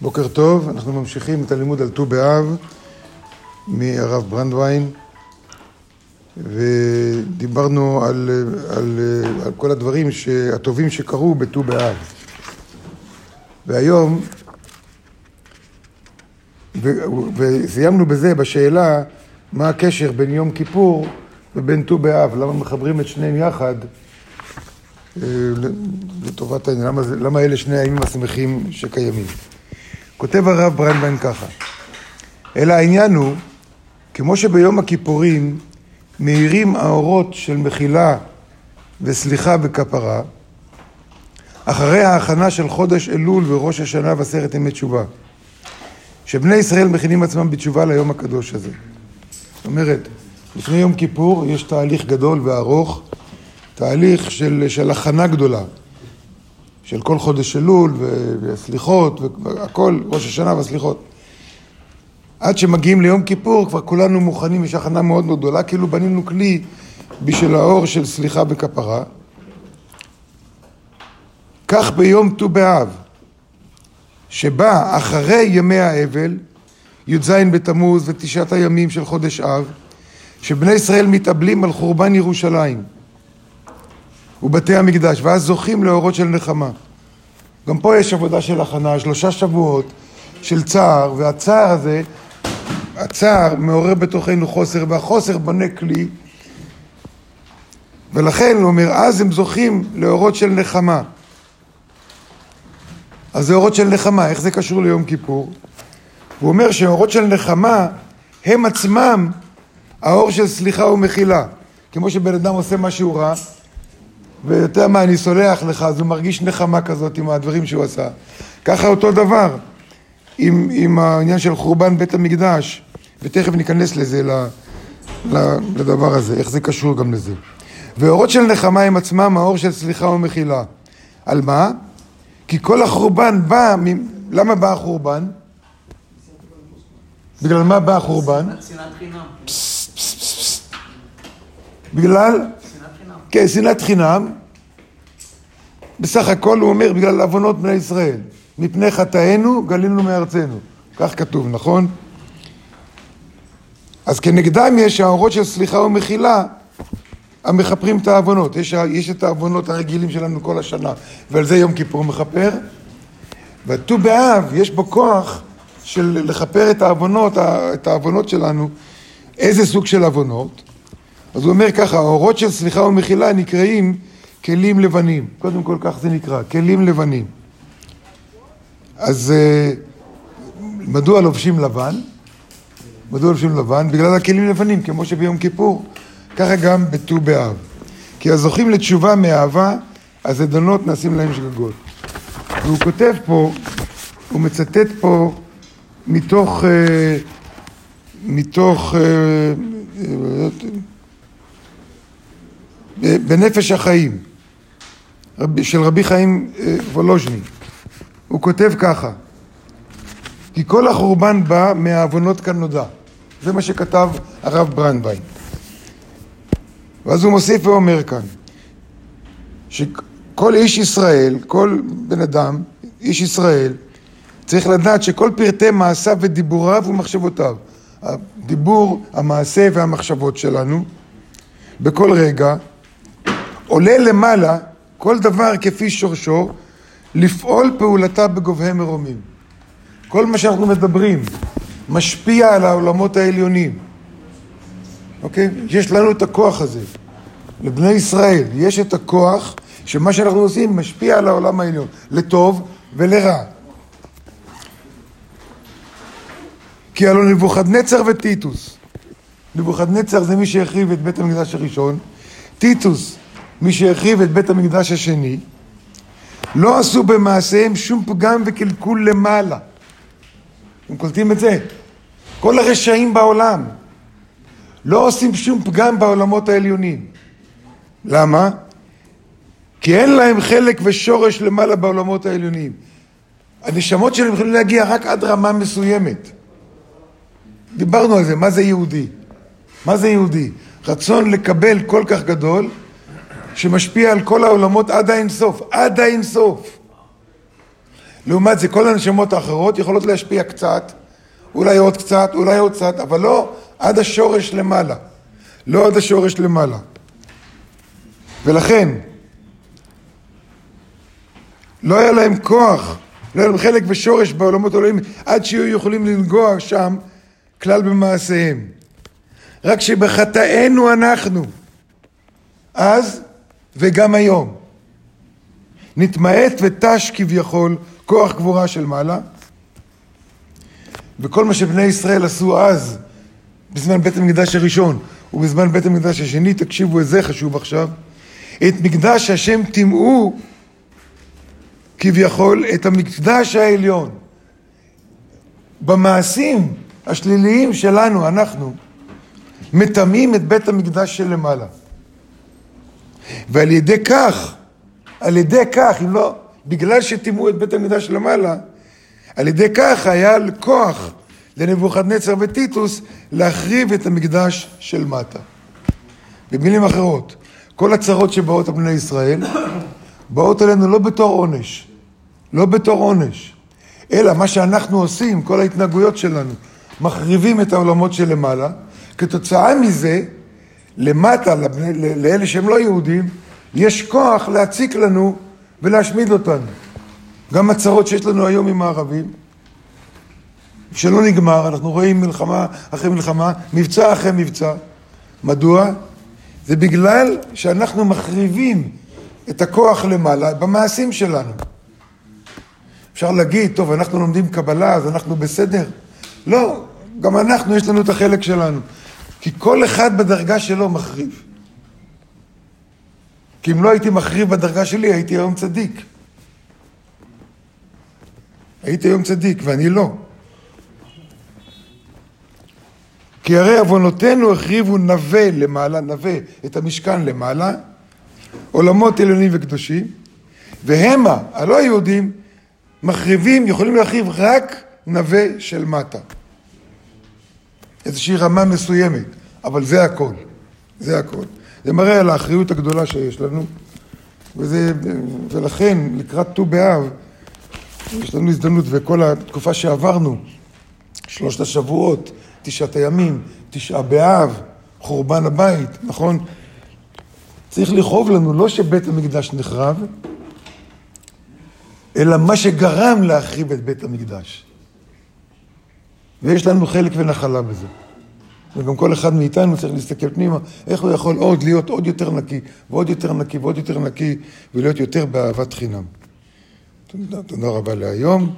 בוקר טוב, אנחנו ממשיכים את הלימוד על ט"ו באב מהרב ברנדווין ודיברנו על, על, על כל הדברים הטובים שקרו בט"ו באב. והיום, ו, וסיימנו בזה בשאלה מה הקשר בין יום כיפור ובין ט"ו באב, למה מחברים את שניהם יחד? אה, לטובת העניין, למה, למה אלה שני הימים השמחים שקיימים. כותב הרב ברנדמן ככה, אלא העניין הוא, כמו שביום הכיפורים מאירים האורות של מחילה וסליחה וכפרה, אחרי ההכנה של חודש אלול וראש השנה ועשרת ימי תשובה, שבני ישראל מכינים עצמם בתשובה ליום הקדוש הזה. זאת אומרת, לפני יום כיפור יש תהליך גדול וארוך, תהליך של, של הכנה גדולה, של כל חודש אלול וסליחות והכל, ראש השנה והסליחות. עד שמגיעים ליום כיפור כבר כולנו מוכנים, יש הכנה מאוד מאוד גדולה, כאילו בנינו כלי בשביל האור של סליחה וכפרה. כך ביום ט"ו באב, שבא אחרי ימי האבל, י"ז בתמוז ותשעת הימים של חודש אב, שבני ישראל מתאבלים על חורבן ירושלים. ובתי המקדש, ואז זוכים לאורות של נחמה. גם פה יש עבודה של הכנה, שלושה שבועות של צער, והצער הזה, הצער מעורר בתוכנו חוסר, והחוסר בונה כלי, ולכן הוא אומר, אז הם זוכים לאורות של נחמה. אז זה אורות של נחמה, איך זה קשור ליום כיפור? הוא אומר שאורות של נחמה הם עצמם האור של סליחה ומחילה. כמו שבן אדם עושה משהו רע, ויותר מה, אני סולח לך, אז הוא מרגיש נחמה כזאת עם הדברים שהוא עשה. ככה אותו דבר עם, עם העניין של חורבן בית המקדש, ותכף ניכנס לזה, לדבר הזה, איך זה קשור גם לזה. ואורות של נחמה הם עצמם האור של סליחה ומחילה. על מה? כי כל החורבן בא, למה בא החורבן? בגלל מה בא החורבן? בגלל? כן, שנאת חינם. בסך הכל הוא אומר, בגלל עוונות בני ישראל. מפני חטאינו גלינו מארצנו. כך כתוב, נכון? אז כנגדם יש האורות של סליחה ומחילה המכפרים את העוונות. יש, יש את העוונות הרגילים שלנו כל השנה, ועל זה יום כיפור מכפר. וט"ו באב יש בו כוח של לכפר את העוונות, את העוונות שלנו. איזה סוג של עוונות? אז הוא אומר ככה, האורות של סליחה ומחילה נקראים כלים לבנים. קודם כל כך זה נקרא, כלים לבנים. אז אה, מדוע לובשים לבן? מדוע לובשים לבן? בגלל הכלים לבנים, כמו שביום כיפור, ככה גם בט"ו באב. כי הזוכים לתשובה מאהבה, הזדונות נעשים להם שגגות. והוא כותב פה, הוא מצטט פה מתוך, אה, מתוך אה, בנפש החיים של רבי חיים אה, וולוז'ני. הוא כותב ככה: כי כל החורבן בא מהעוונות כאן נודע. זה מה שכתב הרב ברנדווין. ואז הוא מוסיף ואומר כאן, שכל איש ישראל, כל בן אדם, איש ישראל, צריך לדעת שכל פרטי מעשיו ודיבוריו ומחשבותיו, הדיבור, המעשה והמחשבות שלנו, בכל רגע, עולה למעלה כל דבר כפי שורשו, לפעול פעולתה בגובהי מרומים. כל מה שאנחנו מדברים משפיע על העולמות העליונים, אוקיי? יש לנו את הכוח הזה. לבני ישראל יש את הכוח שמה שאנחנו עושים משפיע על העולם העליון, לטוב ולרע. כי הלוא נבוכדנצר וטיטוס. נבוכדנצר זה מי שהחריב את בית המקדש הראשון, טיטוס מי שהחריב את בית המקדש השני, לא עשו במעשיהם שום פגם וקלקול למעלה. אתם קולטים את זה? כל הרשעים בעולם לא עושים שום פגם בעולמות העליונים. למה? כי אין להם חלק ושורש למעלה בעולמות העליונים. הנשמות שלהם יכולים להגיע רק עד רמה מסוימת. דיברנו על זה, מה זה יהודי? מה זה יהודי? רצון לקבל כל כך גדול, שמשפיע על כל העולמות עד האינסוף, עד האינסוף. לעומת זה, כל הנשמות האחרות יכולות להשפיע קצת, אולי עוד קצת, אולי עוד קצת, אבל לא עד השורש למעלה. לא עד השורש למעלה. ולכן, לא היה להם כוח, לא היה להם חלק ושורש בעולמות העולמים, עד שיהיו יכולים לנגוע שם כלל במעשיהם. רק שבחטאינו אנחנו, אז וגם היום, נתמעט ותש כביכול כוח גבורה של מעלה, וכל מה שבני ישראל עשו אז, בזמן בית המקדש הראשון ובזמן בית המקדש השני, תקשיבו, איזה חשוב עכשיו, את מקדש השם טימאו כביכול את המקדש העליון. במעשים השליליים שלנו, אנחנו, מטמאים את בית המקדש שלמעלה. ועל ידי כך, על ידי כך, אם לא, בגלל שטימאו את בית המקדש שלמעלה, על ידי כך היה כוח לנבוכדנצר וטיטוס להחריב את המקדש של מטה. במילים אחרות, כל הצרות שבאות על בני ישראל, באות אלינו לא בתור עונש, לא בתור עונש, אלא מה שאנחנו עושים, כל ההתנהגויות שלנו, מחריבים את העולמות שלמעלה, כתוצאה מזה, למטה, לאלה שהם לא יהודים, יש כוח להציק לנו ולהשמיד אותנו. גם הצרות שיש לנו היום עם הערבים, שלא נגמר, אנחנו רואים מלחמה אחרי מלחמה, מבצע אחרי מבצע. מדוע? זה בגלל שאנחנו מחריבים את הכוח למעלה במעשים שלנו. אפשר להגיד, טוב, אנחנו לומדים קבלה, אז אנחנו בסדר. לא, גם אנחנו, יש לנו את החלק שלנו. כי כל אחד בדרגה שלו מחריב. כי אם לא הייתי מחריב בדרגה שלי, הייתי היום צדיק. הייתי היום צדיק, ואני לא. כי הרי עוונותינו החריבו נווה למעלה, נווה את המשכן למעלה, עולמות עליונים וקדושים, והמה, הלא יהודים, מחריבים, יכולים להחריב רק נווה של מטה. איזושהי רמה מסוימת, אבל זה הכל, זה הכל. זה מראה על האחריות הגדולה שיש לנו, וזה, ולכן לקראת ט"ו באב, יש לנו הזדמנות, וכל התקופה שעברנו, שלושת השבועות, תשעת הימים, תשעה באב, חורבן הבית, נכון? צריך לכאוב לנו, לא שבית המקדש נחרב, אלא מה שגרם להחריב את בית המקדש. ויש לנו חלק ונחלה בזה. וגם כל אחד מאיתנו צריך להסתכל פנימה, איך הוא יכול עוד להיות עוד יותר נקי, ועוד יותר נקי, ועוד יותר נקי, ולהיות יותר באהבת חינם. תודה, תודה רבה להיום.